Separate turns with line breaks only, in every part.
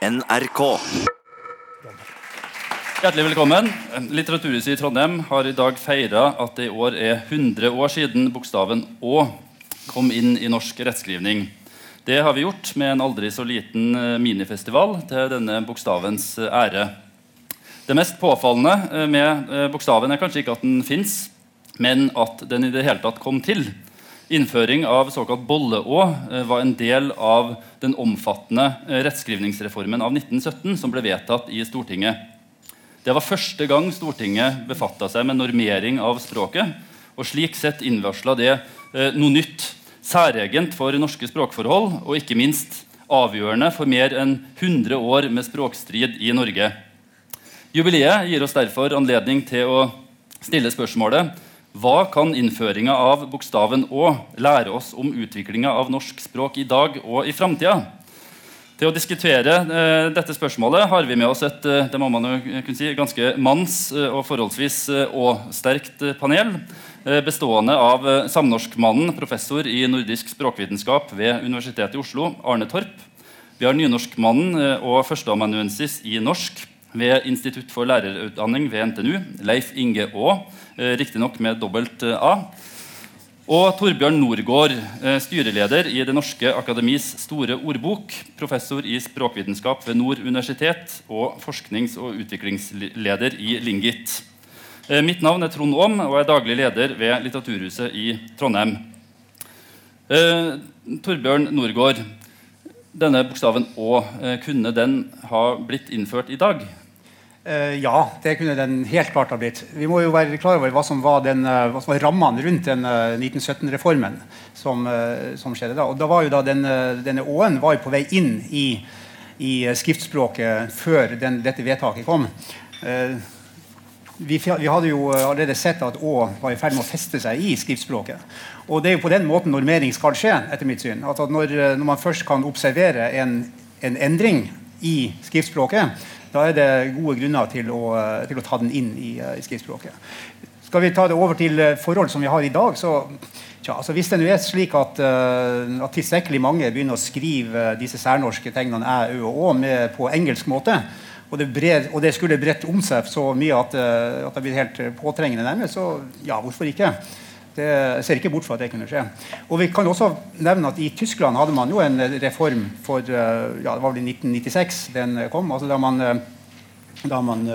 NRK.
Hjertelig velkommen. Litteraturhuset i Trondheim har i dag feira at det i år er 100 år siden bokstaven Å kom inn i norsk rettskrivning. Det har vi gjort med en aldri så liten eh, minifestival til denne bokstavens eh, ære. Det mest påfallende eh, med bokstaven er kanskje ikke at den fins, men at den i det hele tatt kom til. Innføring av såkalt bolle-å eh, var en del av den omfattende eh, rettskrivningsreformen av 1917 som ble vedtatt i Stortinget. Det var første gang Stortinget befatta seg med normering av språket. og Slik sett innvarsla det eh, noe nytt, særegent for norske språkforhold, og ikke minst avgjørende for mer enn 100 år med språkstrid i Norge. Jubileet gir oss derfor anledning til å stille spørsmålet hva kan innføringa av bokstaven Å lære oss om utviklinga av norsk språk i dag og i framtida? Til å diskutere eh, dette spørsmålet har vi med oss et eh, det må man jo kunne si, ganske manns- eh, og forholdsvis Å-sterkt eh, panel. Bestående av samnorskmannen, professor i nordisk språkvitenskap ved Universitetet i Oslo, Arne Torp. Vi har nynorskmannen og førsteamanuensis i norsk ved Institutt for lærerutdanning ved NTNU, Leif Inge Aa, eh, riktignok med dobbelt eh, A. Og Torbjørn Norgård, eh, styreleder i Det norske akademis store ordbok, professor i språkvitenskap ved Nord universitet og forsknings- og utviklingsleder i Lingit. Mitt navn er Trond Aam og er daglig leder ved Litteraturhuset i Trondheim. Torbjørn Norgård, denne bokstaven Å, kunne den ha blitt innført i dag?
Eh, ja, det kunne den helt klart ha blitt. Vi må jo være klar over hva som var, den, eh, hva som var rammene rundt den eh, 1917-reformen som, eh, som skjedde da. Og da var jo da den, denne Å-en var jo på vei inn i, i skriftspråket før den, dette vedtaket kom. Vi, vi hadde jo allerede sett at Å var i ferd med å feste seg i skriftspråket. Og det er jo på den måten normering skal skje, etter mitt syn. At når, når man først kan observere en, en endring i skriftspråket, da er det gode grunner til å, eh, til å ta den inn i, eh, i skriftspråket. Skal vi ta det over til eh, forhold som vi har i dag, så tja, altså Hvis det nå er slik at, uh, at tilstrekkelig mange begynner å skrive uh, disse særnorske tegnene æ, ø og å med, på engelsk måte, og det, bred, og det skulle bredt om seg så mye at, uh, at det blir helt påtrengende nærmest, så ja, hvorfor ikke? Det, ser ikke bort fra at det kunne skje. Og vi kan også nevne at I Tyskland hadde man jo en eh, reform for eh, ja, det var vel i 1996 den eh, kom. altså da man eh, da man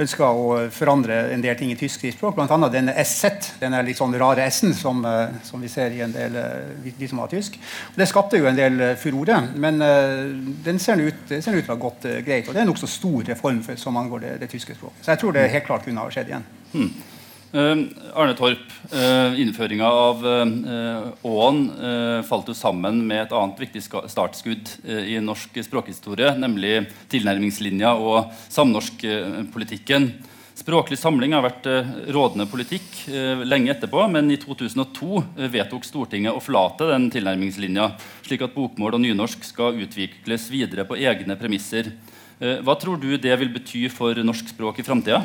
ønska å forandre en del ting i tysk skriftspråk, bl.a. denne SZ, denne litt sånn rare S-en som, eh, som vi ser i en del eh, de som har tysk. Og det skapte jo en del eh, furore, men eh, den ser ut, ser ut til å ha gått eh, greit. Og det er en nokså stor reform for, som angår det, det tyske språket. Så jeg tror det helt klart kunne ha skjedd igjen.
Eh, Arne Torp, uh, innføringa av uh, Åen eh, falt jo sammen med et annet viktig startskudd eh, i norsk språkhistorie, nemlig tilnærmingslinja og samnorskpolitikken. Språklig samling har vært eh, rådende politikk eh, lenge etterpå, men i 2002 eh, vedtok Stortinget å forlate den tilnærmingslinja, slik at bokmål og nynorsk skal utvikles videre på egne premisser. Eh, hva tror du det vil bety for norsk språk i framtida?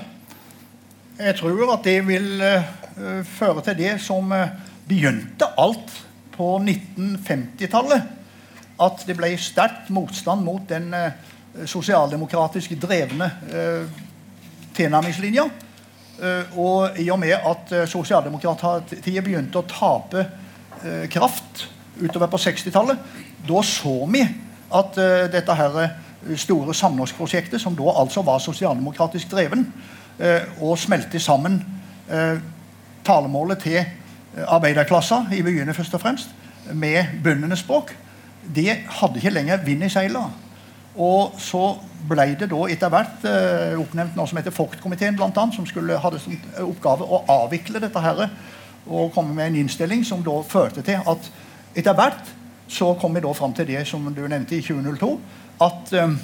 Jeg tror at det vil eh, føre til det som eh, begynte alt på 1950-tallet. At det ble sterk motstand mot den eh, sosialdemokratisk drevne eh, tilnærmingslinja. Eh, og i og med at eh, sosialdemokratiet begynte å tape eh, kraft utover på 60-tallet, da så vi at eh, dette her eh, store samnorskprosjektet, som da altså var sosialdemokratisk dreven, eh, og smelte sammen eh, talemålet til eh, arbeiderklassa i byene først og fremst, med bøndenes språk, det hadde ikke lenger vind i seila. Og så ble det da etter hvert eh, oppnevnt noe som heter Vogt-komiteen, som skulle hadde som oppgave å avvikle dette her, og komme med en innstilling som da førte til at etter hvert så kom vi da fram til det som du nevnte i 2002, at eh,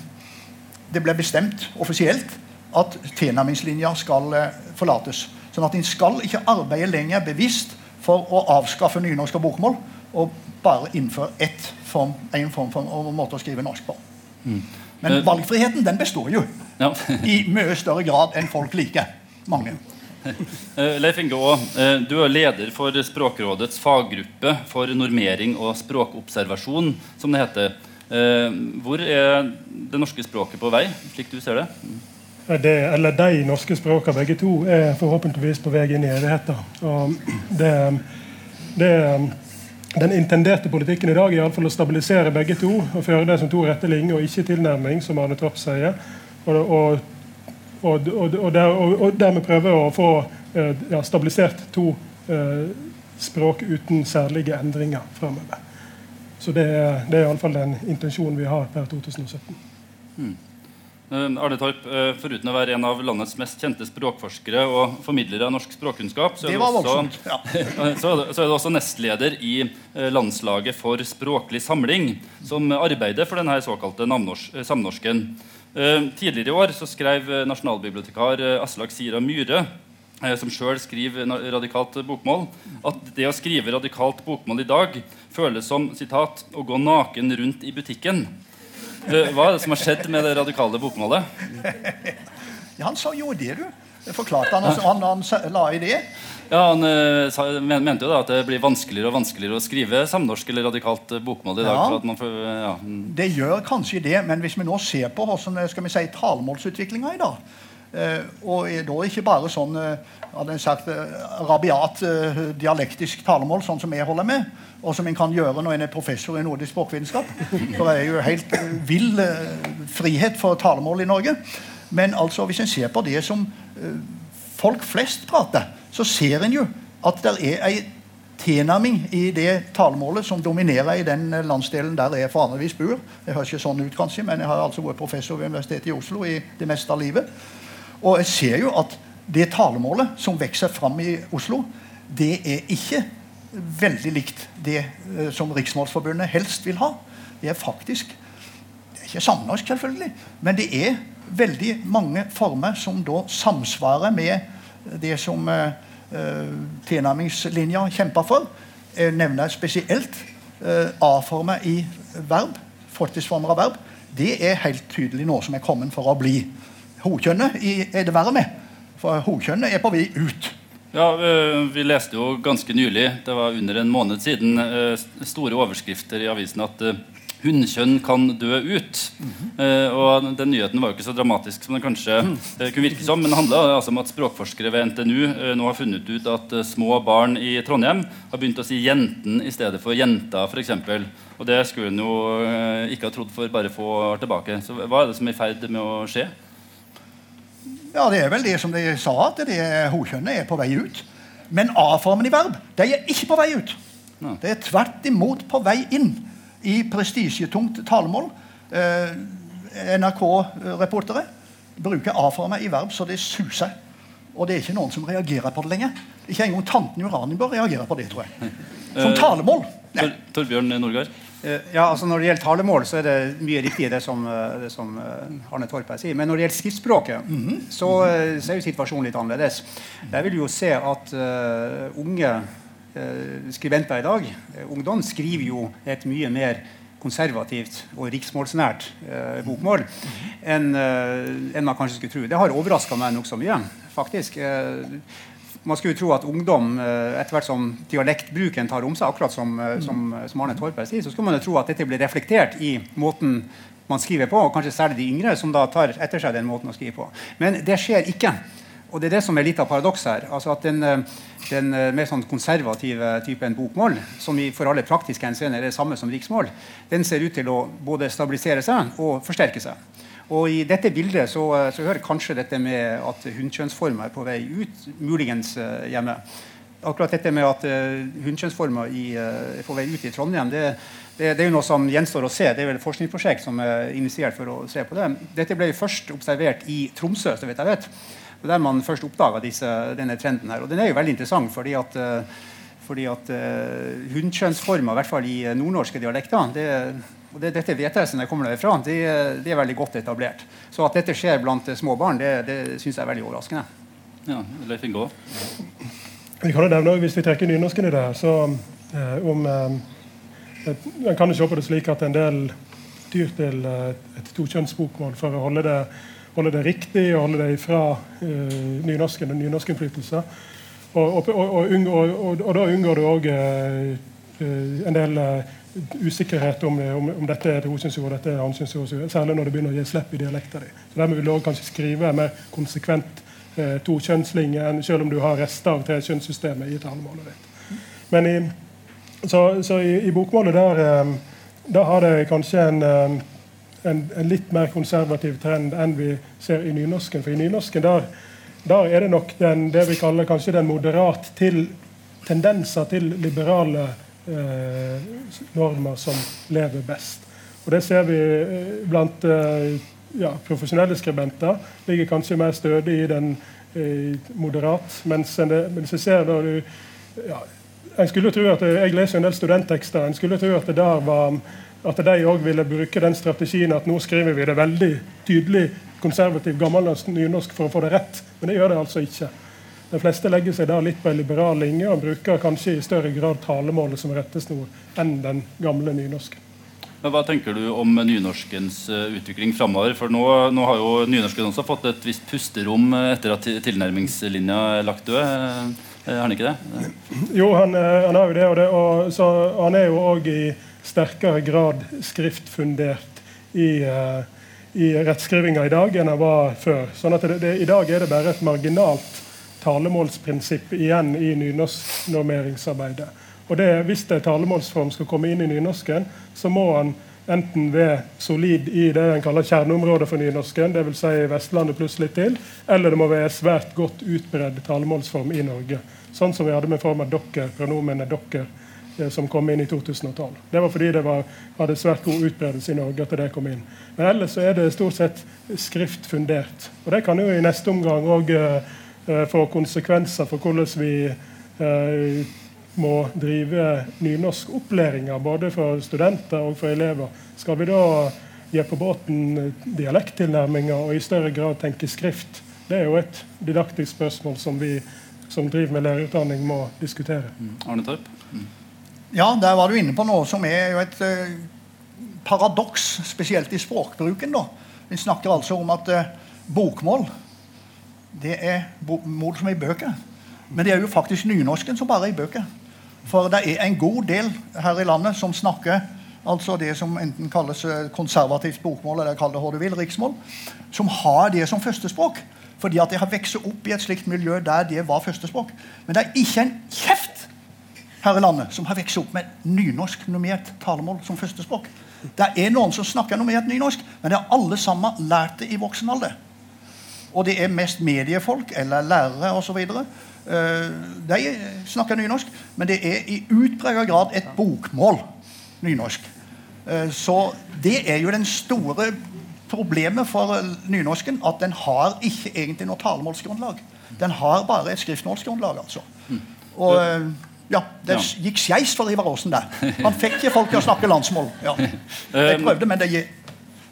det ble bestemt offisielt at tilnærmingslinja skal eh, forlates. Sånn at en skal ikke arbeide lenger bevisst for å avskaffe nynorsk og bokmål, og bare innføre ett form, en form for en måte å skrive norsk på. Men
Eh,
valgfriheten den består jo
Ja.
i mye større grad enn folk liker. Mange.
Eh, Leif Inge Aa, du er leder for Språkrådets faggruppe for normering og språkobservasjon, som det heter. Hvor er det norske språket på vei, slik du ser det?
Det eller de norske språkene, begge to, er forhåpentligvis på vei inn i evigheten. Og det, det, den intenderte politikken i dag er i alle fall å stabilisere begge to og føre det som to rette linjer og ikke tilnærming, som Arne Torp sier. Og, og, og, og, der, dermed prøve å få eh, ja, stabilisert to eh, språk uten særlige endringer framover. Så det det er iallfall den intensjonen vi har per 2017. Mm.
Arne Torp, eh, Foruten å være en av landets mest kjente språkforskere og formidlere av norsk språkkunnskap, så er, også, ja. så er, du også, nestleder i eh, Landslaget for språklig samling, som arbeider for denne såkalte eh, samnorsken. Tidligere i år så skrev nasjonalbibliotekar Aslak Sira Myhre Eh, som sjøl skriver radikalt bokmål, at det å skrive radikalt bokmål i dag føles som citat, 'å gå naken rundt i butikken'. Eh, hva er det som har skjedd med det radikale bokmålet?
Ja, han sa jo det, du. Forklarte han, altså, han, han la i det?
Ja, Han uh, mente jo da at det blir vanskeligere og vanskeligere å skrive samnorsk eller radikalt bokmål i dag. Ja, får,
ja. Det gjør kanskje det, men hvis vi nå ser på hvordan skal vi si, talemålsutviklinga i dag, Eh, er da ikke bare sånn eh, hadde jeg sagt, eh, rabiat dialektisk talemål, sånn som jeg holder med, og som en kan gjøre når en er professor i nordisk språkvitenskap. For det er jo helt vill frihet for talemål i Norge. Men altså, hvis en ser på det som folk flest prater, så ser en jo at det er ei tilnærming i det talemålet som dominerer i den landsdelen der jeg vanligvis bor. Jeg høres ikke sånn ut, kanskje, men jeg har altså vært professor ved Universitetet i Oslo i det meste av livet. Og jeg ser jo at det talemålet som vokser fram i Oslo, det er ikke veldig likt det eh, som Riksmålsforbundet helst vil ha. Det er faktisk det er ikke samnorsk, selvfølgelig, men det er veldig mange former som da samsvarer med det som eh, tilnærmingslinja kjemper for. Jeg nevner spesielt eh, A-former i verb. Fortidsformer av verb. Det er helt tydelig noe som er kommet for å bli. Hokjønnet er det verre med. For hokjønnet er på vei ut.
Ja, eh, Vi leste jo ganske nylig, det var under en måned siden, eh, store overskrifter i avisen at eh, hunnkjønn kan dø ut. Mm -hmm. og Den nyheten var jo ikke så dramatisk som den kanskje mm. kunne virke som. Men det handla altså om at språkforskere ved NTNU nå har funnet ut at små barn i Trondheim har begynt å si 'jenten' i stedet for 'jenta', f.eks. Og det skulle en jo ikke ha trodd for bare få år tilbake. Så hva er det som er i ferd med å skje?
Ja, Det er vel det som de sa, at det hokjønnet er på vei ut. Men A-formen i verb de er ikke på vei ut. Det er tvert imot på vei inn i prestisjetungt talemål. Eh, NRK-reportere bruker A-former i verb så det suser. Og det er ikke noen som reagerer på det lenger. Ikke engang tanten Uranienborg reagerer på det, tror jeg. Som talemål.
Nei. Torbjørn Norgard?
Eh, ja, altså Når det gjelder talemål, så er det mye riktig det som, eh, det som eh, Arne Torp sier. Men når det gjelder skriftspråket, mm -hmm. så, så, er jo situasjonen litt annerledes. Der vil jo se at uh, unge uh, skribenter i dag, ungdom, skriver jo et mye mer konservativt og riksmålsnært uh, bokmål enn en man kanskje skulle tro. Det har overraska meg nokså mye, faktisk. Man skulle tro at ungdom, eh, etter hvert som dialektbruken tar om seg, akkurat som, eh, som, som Arne Torpe sier, så skulle man jo tro at dette blir reflektert i måten man skriver på, og kanskje særlig de yngre, som da tar etter seg den måten å skrive på. Men det skjer ikke. Og det er det som er litt av paradoks her. altså at Den, eh, den mer sånn konservative typen bokmål, som i, for alle praktiske henseender er det samme som riksmål, den ser ut til å både stabilisere seg og forsterke seg. Og I dette bildet så, eh, så hører kanskje dette med at hunnkjønnsformer er på vei ut, muligens uh, hjemme. Akkurat dette med at uh, hunnkjønnsformer er på vei ut i Trondheim, det, det, det, er jo noe som gjenstår å se. Det er vel et forskningsprosjekt som er initiert for å se på det. Dette ble først observert i Tromsø, så vidt jeg vet. Det der man først oppdaga denne trenden. her. Og den er jo veldig interessant, fordi at, fordi at hunnkjønnsformer, i hvert fall i nordnorske dialekter, det og det, dette VTS-en kommer derfra, de, de, er veldig godt etablert. Så at dette skjer blant små barn, det, det syns jeg er veldig overraskende.
Ja, Leif Ingo.
Vi kan jo nevne, Hvis vi trekker nynorsken i det, så eh, om eh, En kan jo se på det slik at en del tyr til eh, et tokjønnsbokmål for å holde det, holde det riktig og holde det ifra eh, nynorsken og nynorskinnflytelse. Og, og, og, og, da unngår du òg eh, en del usikkerhet om, om, om, dette er et hosynsord dette er ansynsord, særlig når det begynner å gi slipp i dialekta di. Så Dermed vil du også kanskje skrive mer konsekvent eh, to kjønnslinjer, selv om du har rester av trekjønnssystemet i talemålet ditt. Men i, så, så i, i, bokmålet der, eh, der, har det kanskje en, eh, en, en, litt mer konservativ trend enn vi ser i nynorsken. For i nynorsken der, der er det nok den, det vi kaller kanskje den moderat til tendenser til liberale eh, normer som lever best. Og Det ser vi eh, blant eh, ja, profesjonelle skribenter. Ligger kanskje mer stødig i den eh, moderat. Mens, mens jeg ser da du ja, en skulle tro at Jeg leser en del studenttekster. En skulle tro at det der var at de òg ville bruke den strategien at nå skriver vi det veldig tydelig konservativ gammelnorsk nynorsk for å få det rett. Men det gjør det altså ikke. De fleste legger seg da litt på en liberal linje og bruker kanskje i større grad talemålet som rettesnor enn den gamle nynorsken.
Men Hva tenker du om nynorskens eh, utvikling framover? For nå, nå, har jo nynorsken også fått et visst pusterom etter at tilnærmingslinja er lagt død. Er har han ikke det?
Jo, han, eh, han har jo det. Og, det, og så, han er jo òg i sterkere grad skriftfundert i, i rettskrivinga i dag enn han var før. Sånn at det, det, I dag er det bare et marginalt talemålsprinsipp igjen i nynorsknormeringsarbeidet. Og det, Hvis en talemålsform skal komme inn i nynorsken, så må han enten være solid i det en kaller kjerneområdet for nynorsken, dvs. Si Vestlandet pluss litt til, eller det må være svært godt utbredd talemålsform i Norge. Sånn som vi hadde med form av dokker, pronomenet dokker, eh, som kom inn i 2012. Det var fordi det var, hadde svært god utbredelse i Norge at det kom inn. Men ellers så er det stort sett skriftfundert. Og det kan jo i neste omgang Eh, får konsekvenser for hvordan vi eh, må drive nynorskopplæringa både for studenter og for elever. Skal vi da gi på båten dialekttilnærminger og i større grad tenke skrift? Det er jo et didaktisk spørsmål som vi som driver med lærerutdanning, må diskutere.
Mm. Arne Torp? Mm.
Ja, der var du inne på noe som er jo et uh, paradoks, spesielt i språkbruken. da. Vi snakker altså om at bokmål det er mål som er i bøker. Men det er jo faktisk nynorsken som bare er i bøker. For det er en god del her i landet som snakker altså det som enten kalles eh, konservativt bokmål eller kall det hva du vil, riksmål, som har det som førstespråk. Fordi at de har vokst opp i et slikt miljø der det var førstespråk. Men det er ikke en kjeft her i landet som har vokst opp med nynorsk normert talemål som førstespråk. Det er noen som snakker normert nynorsk, men det har alle sammen lært det i voksen alder og det er mest mediefolk eller lærere osv. Eh, de snakker nynorsk, men det er i utpreget grad et bokmål nynorsk. Uh, så det er jo den store problemet for nynorsken, at den har ikke egentlig noe talemålsgrunnlag. Den har bare et skriftmålsgrunnlag. altså. Og ja, Det gikk skeis for Ivar Aasen der. Han fikk ikke folk til å snakke landsmål. Ja. Jeg prøvde, men det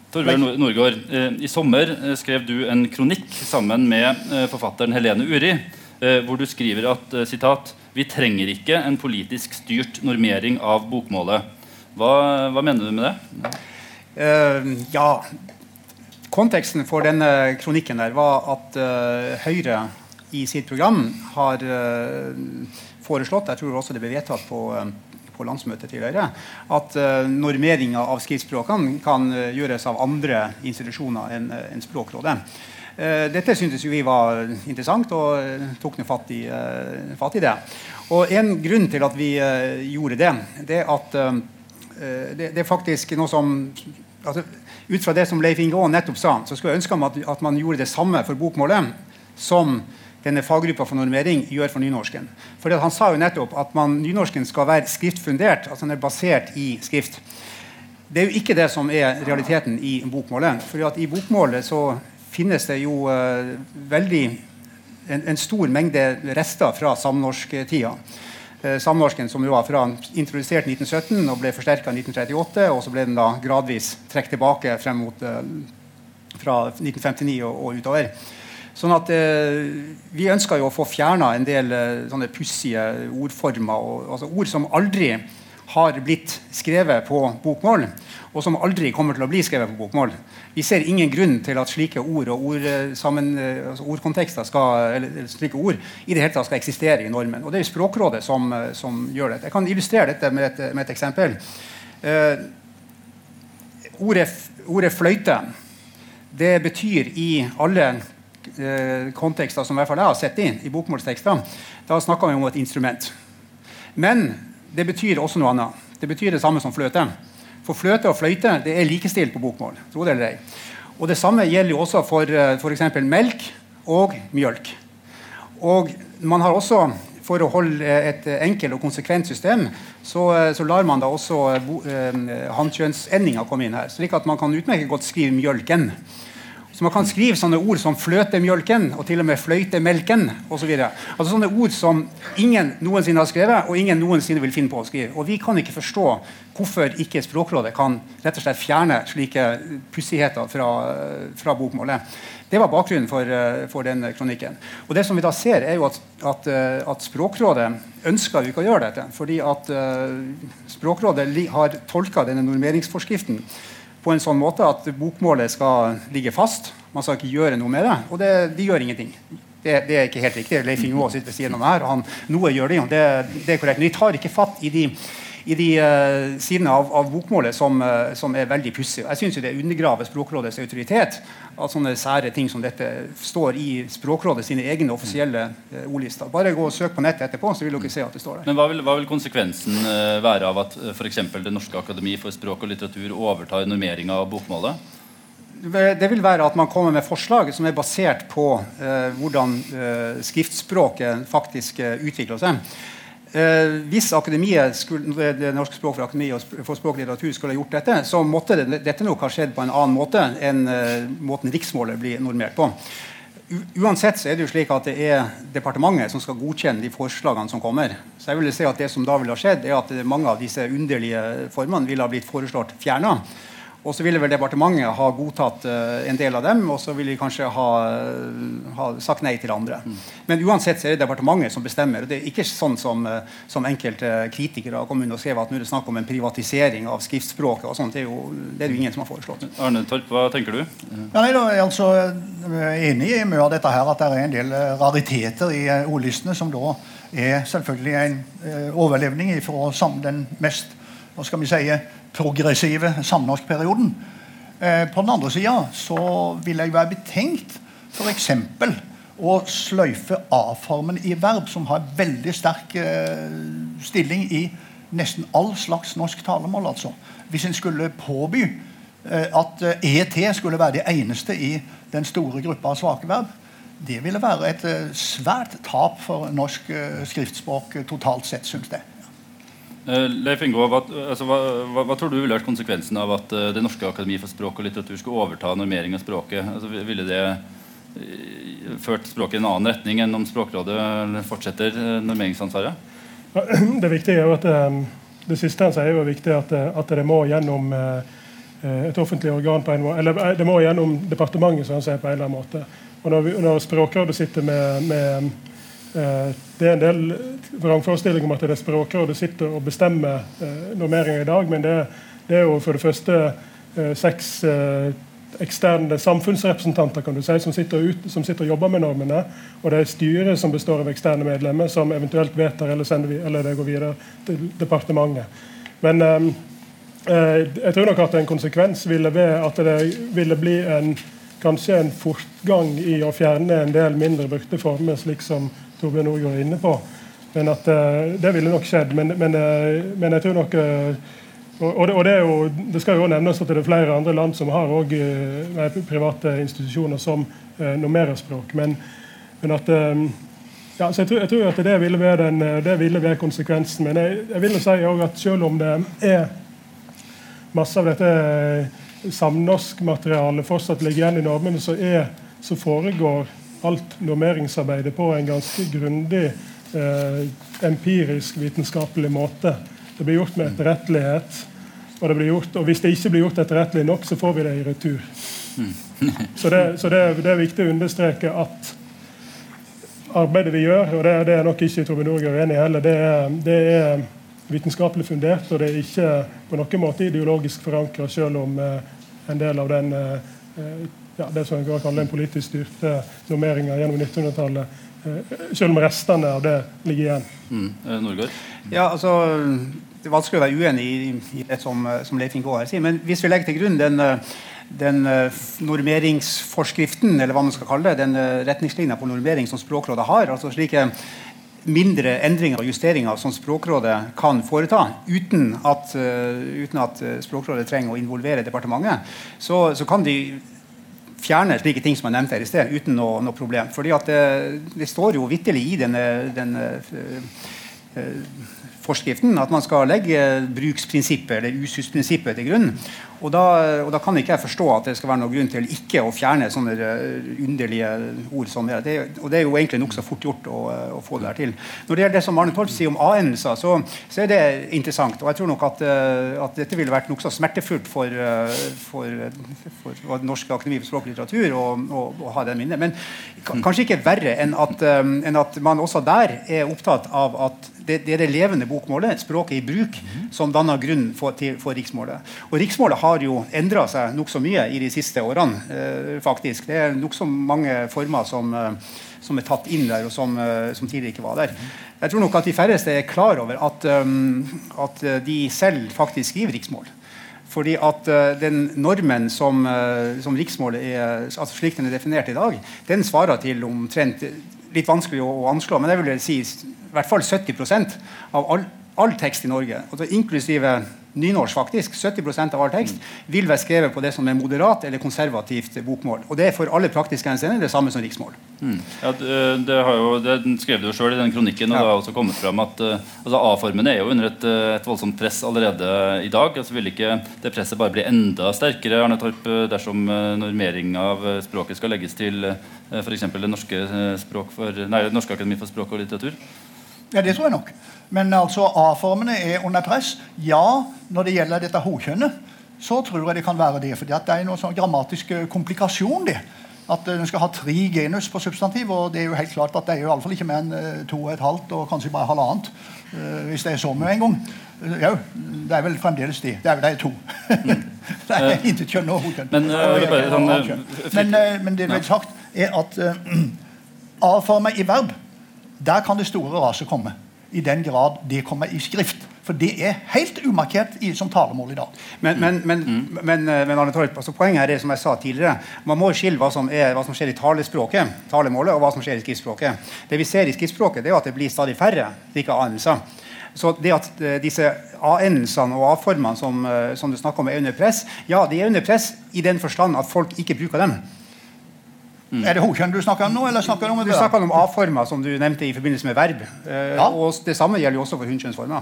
Torbjørn Norgård, eh, I sommer eh, skrev du en kronikk sammen med eh, forfatteren Helene Uri, hvor du skriver at citat, vi trenger ikke en politisk styrt normering av bokmålet. Hva, hva mener du med det?
Uh, ja, Konteksten for denne kronikken der var at uh, Høyre i sitt program har uh, foreslått Jeg tror også det ble vedtatt på på landsmøtet tidligere, at uh, normeringa av skriftspråkene kan uh, gjøres av andre institusjoner enn en Språkrådet. Dette syntes vi var interessant, og tok fatt, fatt, i det. Og En grunn til at vi gjorde det, det er at det, det, er faktisk noe som altså, Ut fra det som Leif Inge Aa nettopp sa, så skulle jeg ønske at, at man gjorde det samme for bokmålet som denne faggruppa for normering gjør for nynorsken. For Han sa jo nettopp at man, nynorsken skal være skriftfundert, altså den er basert i skrift. Det er jo ikke det som er realiteten i bokmålet. For I bokmålet så finnes det jo uh, veldig en, en, stor mengde rester fra samnorsktida. Uh, samnorsken som jo var fra introdusert 1917 og ble forsterka i 1938. Og så ble den da gradvis trukket tilbake frem mot uh, fra 1959 og, og utover. Sånn at eh, Vi ønsker jo å få fjerna en del eh, sånne pussige ordformer. Og, altså ord som aldri har blitt skrevet på bokmål, og som aldri kommer til å bli skrevet på bokmål. Vi ser ingen grunn til at slike ord og ord, eh, sammen, eh, altså ordkontekster skal, eller, slike ord i det hele tatt skal eksistere i normen. Og Det er Språkrådet som, som gjør det. Jeg kan illustrere dette med et, med et eksempel. Eh, ordet, ordet fløyte det betyr i alle eh, kontekster som i hvert fall jeg har sett i, i bokmålstekster, da snakker vi om et instrument. Men det betyr også noe annet. Det betyr det samme som fløte. For fløte og fløyte det er likestilt på bokmål. tro det eller ei. Og Det samme gjelder jo også for eh, f.eks. melk og mjølk. Og man har også, For å holde et enkelt og konsekvent system, så, eh, så lar man da også eh, hannkjønnsendinga komme inn her. slik at man kan utmerket godt skrive 'mjølken'. Så man kan skrive sånne ord som 'fløtemjølken' og til og med 'fløytemelken' osv. Så altså sånne ord som ingen noensinne har skrevet, og ingen noensinne vil finne på å skrive. Og vi kan ikke forstå hvorfor ikke Språkrådet kan rett og slett fjerne slike pussigheter fra, fra, bokmålet. Det var bakgrunnen for, for, den kronikken. Og det som vi da ser, er jo at, at, at Språkrådet ønsker jo ikke å gjøre dette. Fordi at uh, Språkrådet har tolka denne normeringsforskriften på en sånn måte at bokmålet skal ligge fast. Man skal ikke gjøre noe med det. Og det, de gjør ingenting. Det, det, er ikke helt riktig. Leif Inge sitter ved siden av meg her, han, noe gjør de. Det, det er korrekt. Men de tar ikke fatt i de i de uh, sidene av, av, bokmålet som, uh, som er veldig pussige. Jeg syns det undergraver Språkrådets autoritet at sånne sære ting som dette står i Språkrådet sine egne offisielle uh, ordlister. Bare gå og søk på nettet etterpå, så vil dere se at det står der.
Men Hva vil, hva vil konsekvensen være av at uh, f.eks. Det Norske Akademi for språk og litteratur overtar normeringa av bokmålet?
Det vil være at man kommer med forslag som er basert på hvordan skriftspråket faktisk utvikler seg. Eh, hvis skulle, det norske språk for akademi og for språk og litteratur skulle ha gjort dette, så måtte det, dette nok ha skjedd på en annen måte enn eh, måten riksmålet blir normert på. U uansett så er det jo slik at det er departementet som skal godkjenne de forslagene som kommer. Så jeg vil si at Det som da ville ha skjedd, er at mange av disse underlige formene ville ha blitt foreslått fjerna. Og så ville vel departementet ha godtatt uh, en del av dem, og så ville de kanskje ha, ha sagt nei til andre. Mm. Men uansett så er det departementet som bestemmer. og Det er ikke sånn som, uh, som enkelte kritikere har kommet har og skrevet at nå er det snakk om en privatisering av skriftspråket. og sånt. Det er, jo, det er jo ingen som har foreslått.
Arne Torp, hva tenker du?
Ja, nei, da, er altså enig i mye av dette her, at det er en del eh, rariteter i ordlistene som da er selvfølgelig en overlevning fra den mest hva skal vi si, progressive samnorskperioden. Eh, på den andre sida vil jeg være betenkt f.eks. å sløyfe A-formen i verb, som har veldig sterk eh, stilling i nesten all slags norsk talemål. altså. Hvis en skulle påby eh, at ET skulle være det eneste i den store gruppa av svake verb, det ville være et svært tap for norsk skriftspråk totalt sett, syns jeg.
Eh, Leif Ingo, hva, altså, hva, hva, hva, tror du ville vært konsekvensen av at uh, Det norske akademi for språk og litteratur skulle overta normering av språket? Altså, ville det uh, ført språket i en annen retning enn om Språkrådet fortsetter uh, normeringsansvaret?
Det viktige er jo at det siste han sier, er jo viktig at, at det må gjennom et offentlig organ på en måte, eller det må gjennom departementet, som han sier, på en eller annen måte. Og Når, når Språkrådet sitter med, med det er en del vrangforestillinger om at det er Språkrådet sitter og bestemmer normeringa i dag, men det, det, er jo for det første eh, seks eksterne samfunnsrepresentanter kan du si, som sitter, ut, som sitter, og jobber med normene. Og det er styret som består av eksterne medlemmer, som eventuelt vedtar eller, sender, eller det går videre til departementet. Men eh, jeg tror nok at en konsekvens ville være at det ville bli en, kanskje en fortgang i å fjerne en del mindre brukte former, slik som Torbjørn Nord er inne på. Men at uh, Det ville nok skjedd. Men, men, uh, men jeg tror nok uh, og, det, og det, jo, det, skal jo nevnes at det er flere andre land som har også, private institusjoner som normerer språk. Men, men at ja, så jeg tror, jeg tror, at det ville være, den, det ville være konsekvensen. Men jeg, jeg vil si at selv om det er masse av dette samnorskmaterialet fortsatt ligger igjen i normene, så, er, så foregår alt normeringsarbeidet på en ganske grundig eh, empirisk, vitenskapelig måte. Det blir gjort med etterrettelighet. Og, det blir gjort, og hvis det ikke blir gjort etterrettelig nok, så får vi det i retur. Så, det, så det, det, er viktig å understreke at arbeidet vi gjør, og det, det er nok ikke Torbjørn Norge enig i heller, det er, det er, vitenskapelig fundert, og det er ikke på noen måte ideologisk forankra, selv om eh, en del av den eh, ja, det som jeg kan kalle en politisk styrte normeringer gjennom 1900-tallet selv om restene av det ligger igjen.
Mm. Norgård?
Ja, altså det er vanskelig å være uenig i, i det som, som Leif Inge her sier. Men hvis vi legger til grunn den, den normeringsforskriften, eller hva man skal kalle det, den retningslinja på normering som Språkrådet har, altså slike mindre endringer og justeringer som Språkrådet kan foreta uten at, uh, uten at Språkrådet trenger å involvere departementet, så, så, kan de fjerne slike ting som jeg nevnte her i sted, uten noe, noe problem. Fordi det, det, står jo vitterlig i denne, denne uh, forskriften at man skal legge bruksprinsippet eller ususprinsippet til grunn. Og da, og da, kan ikke jeg forstå at det skal være noen grunn til ikke å fjerne sånne eh, underlige ord som det. Og det er jo egentlig nokså fort gjort å, eh, å, få det der til. Når det gjelder det som Arne Torp sier om a-endelser, så, så, er det interessant. Og jeg tror nok at, eh, at dette ville vært nokså smertefullt for, for, for, for Norsk akademi for språk og litteratur å ha den minnet. Men kanskje ikke verre enn at, enn at man også der er opptatt av at det, det er det levende bokmålet, språket i bruk, som danner grunn for, til, for riksmålet. Og riksmålet har har jo endra seg nokså mye i de siste årene. Eh, faktisk. Det er nokså mange former som, eh, som, er tatt inn der, og som, eh, som, tidligere ikke var der. Jeg tror nok at de færreste er klar over at, um, at de selv faktisk skriver riksmål. Fordi at uh, den normen som, uh, som, riksmålet er, altså slik den er definert i dag, den svarer til omtrent Litt vanskelig å, å anslå, men jeg vil si i hvert fall 70% av all, all tekst i Norge, altså inklusive nynorsk, faktisk, 70% av all tekst, vil være skrevet på det som er moderat eller konservativt bokmål. Og det er for alle praktiske henseender det samme som riksmål.
Mm. Ja, det, har jo, det skrev du jo sjøl i den kronikken, og ja. det har også kommet fram at uh, altså A-formen er jo under et, eh, et, voldsomt press allerede i dag. altså Vil ikke det presset bare bli enda sterkere Arne Torp, eh, dersom normering av språket skal legges til f.eks. Det norske, språk for, nei, norske akademi for språk og litteratur?
Ja, det tror jeg nok. Men altså A-formene er under press. Ja, når det gjelder dette hokjønnet, så tror jeg det kan være det. For det er noen sånn grammatisk eh, komplikasjon. det. At den skal ha tre genus på substantiv. Og det er jo helt klart at det er jo iallfall ikke mer enn eh, to og et halvt, og kanskje bare halvannet. Eh, hvis det er så mye en gang. Jo, det er vel fremdeles det. Det er, det er to. det er intet kjønn og hokjønn.
Men,
sånn, men, men, det vil sagt er at A-former i verb der kan det store raset komme. I den grad det kommer i skrift. For det er helt umarkert i, som talemål i dag.
Men, men, men, mm. men, eh, men Arne Torp, altså poenget her er som jeg sa tidligere, man må skille hva som, er, hva som skjer i talespråket, talemålet, og hva som skjer i skriftspråket. Det vi ser i skriftspråket, det er at det blir stadig færre slike a-endelser. Så det at uh, disse a-endelsene og a-formene som, uh, som, du snakker om, er under press, ja, de er under press i den forstand at folk ikke bruker dem.
Mm. Er det hokjønn du snakker om nå? eller snakker Du om det?
Du snakker om A-former, som du nevnte i forbindelse med verb. Eh, ja. Og Det samme gjelder jo også for hunnkjønnsformer.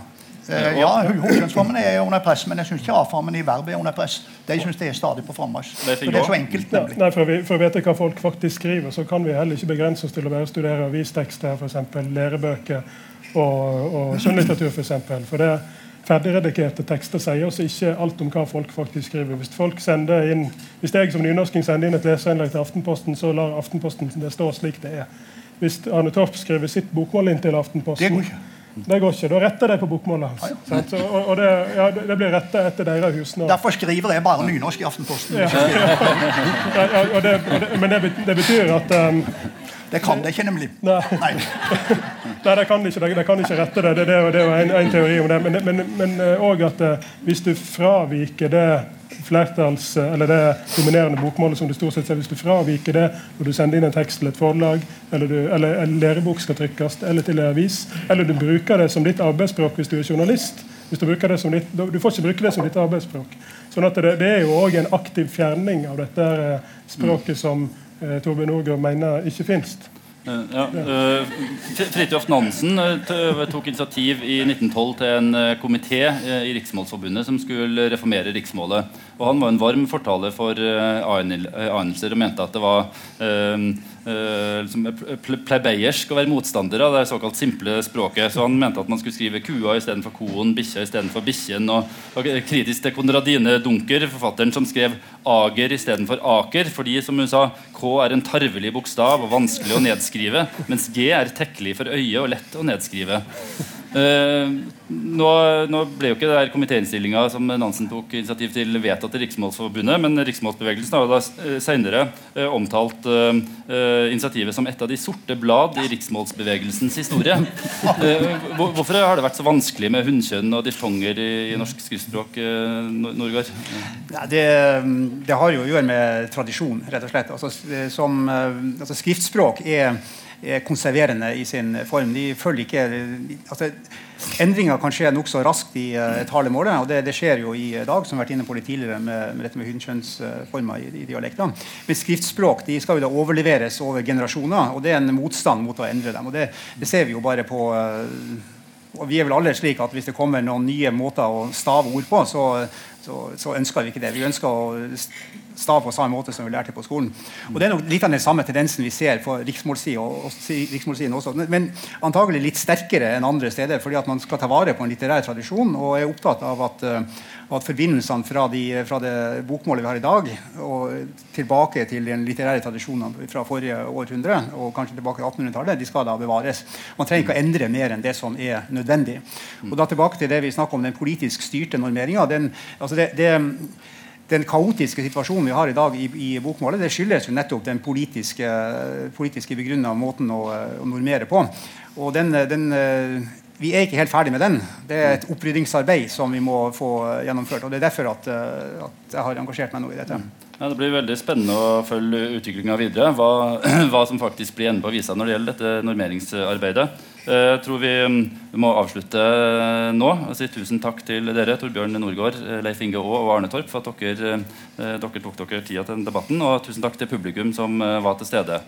Eh, ja, Hunkjønnsformene er under press, men jeg syns ikke A-formen i verb er under press. De syns det er stadig på frammarsj. Det er så enkelt,
nemlig. Ja, nei, for, vi, for, å vite hva folk faktisk skriver, så kan vi heller ikke begrense oss til å bare studere avistekster, f.eks. lærebøker og, og skjønnlitteratur, f.eks. For, for det ferdigredigerte tekster sier oss ikke alt om hva folk faktisk skriver. Hvis, folk inn, hvis jeg som nynorsking sender inn et leserinnlegg til Aftenposten, så lar Aftenposten det stå slik det er. Hvis Arne Torp skriver sitt bokmål inn til Aftenposten
Det går ikke.
Det. Da retter de på bokmålet hans. Ja, ja. og, og det, ja, det, blir retta etter deres hus.
Derfor skriver jeg bare nynorsk i Aftenposten.
Det, men det, betyr at um,
det kan det ikke, nemlig.
Nei, Nei. Nei det kan ikke, de, kan ikke rette det. Det, det, det er jo en, en, teori om det. Men òg at uh, hvis du fraviker det flertalls, eh, eller det dominerende bokmålet som du stort sett ser, hvis du fraviker det når du sender inn en tekst til et forlag, eller, du, eller en lærebok skal trykkes, eller til en avis, eller du bruker det som ditt arbeidsspråk hvis du er journalist hvis Du bruker det som ditt, du får ikke bruke det som ditt arbeidsspråk. Sånn at det, det er jo òg en aktiv fjerning av dette eh, språket som eh, Torbjørn Aagaard mener ikke finnes.
Eh, ja, uh, Fridtjof Nansen tok initiativ i 1912 til en komité i Riksmålsforbundet som skulle reformere riksmålet. Og Han var en varm fortaler for anelser og mente at det var uh, liksom, plebeiersk å være motstander av det såkalt simple språket. Så han mente at man skulle skrive kua istedenfor koen, bikkja istedenfor bikkjen. Og, og kritisk til Konradine Dunker, forfatteren som skrev ager istedenfor aker, fordi som hun sa, K er en tarvelig bokstav og vanskelig å nedskrive, mens G er tekkelig for øyet og lett å nedskrive. Eh, nå, nå, ble jo ikke det komitéinnstillinga som Nansen tok initiativ til, vedtatt i Riksmålsforbundet, men Riksmålsbevegelsen har da eh, senere eh, omtalt initiativet som et av de sorte blad i riksmålsbevegelsens historie. Hvorfor har det vært så vanskelig med hunnkjønn og diftonger i, i norsk skriftspråk? Norgard?
Det, det, har jo å gjøre med tradisjon, rett og slett. Altså, som, altså, skriftspråk er er konserverende i sin form. De følger ikke altså, Endringer kan skje nokså raskt i uh, talemålet, og det, det, skjer jo i dag, som vi har vært inne på litt tidligere med, med dette med hundkjønnsformer i, i dialektene. Men skriftspråk de skal jo da overleveres over generasjoner, og det er en motstand mot å endre dem. og Det, det ser vi jo bare på uh, og vi er vel alle slik at Hvis det kommer noen nye måter å stave ord på, så, så, så ønsker vi ikke det. Vi ønsker å stav på samme måte som vi lærte på skolen. Og Det er nok litt av den samme tendensen vi ser på riksmålssiden også, men antagelig litt sterkere enn andre steder, fordi at man skal ta vare på en litterær tradisjon og er opptatt av at, uh, at forbindelsene fra, de, fra, det bokmålet vi har i dag, og tilbake til den litterære tradisjonen fra forrige århundre, og kanskje tilbake til 1800-tallet, de skal da bevares. Man trenger ikke å endre mer enn det som er nødvendig. Og da tilbake til det vi snakker om, den politisk styrte normeringa. Altså det, det den kaotiske situasjonen vi har i dag i, i bokmålet, det skyldes jo nettopp den politiske, politiske begrunna måten å, å, normere på. Og den, den, vi er ikke helt ferdig med den. Det er et oppryddingsarbeid som vi må få gjennomført. og Det er derfor at, at jeg har engasjert meg nå i dette.
Ja, det blir veldig spennende å følge utviklinga videre. Hva, hva, som faktisk blir enden på visa når det gjelder dette normeringsarbeidet. Eh, jeg tror vi mm, må avslutte nå. og si Tusen takk til dere, Torbjørn Norgård, eh, Leif Inge Aa og Arne Torp, for at dere, eh, dere tok dere tida til debatten. Og tusen takk til publikum som var til stede.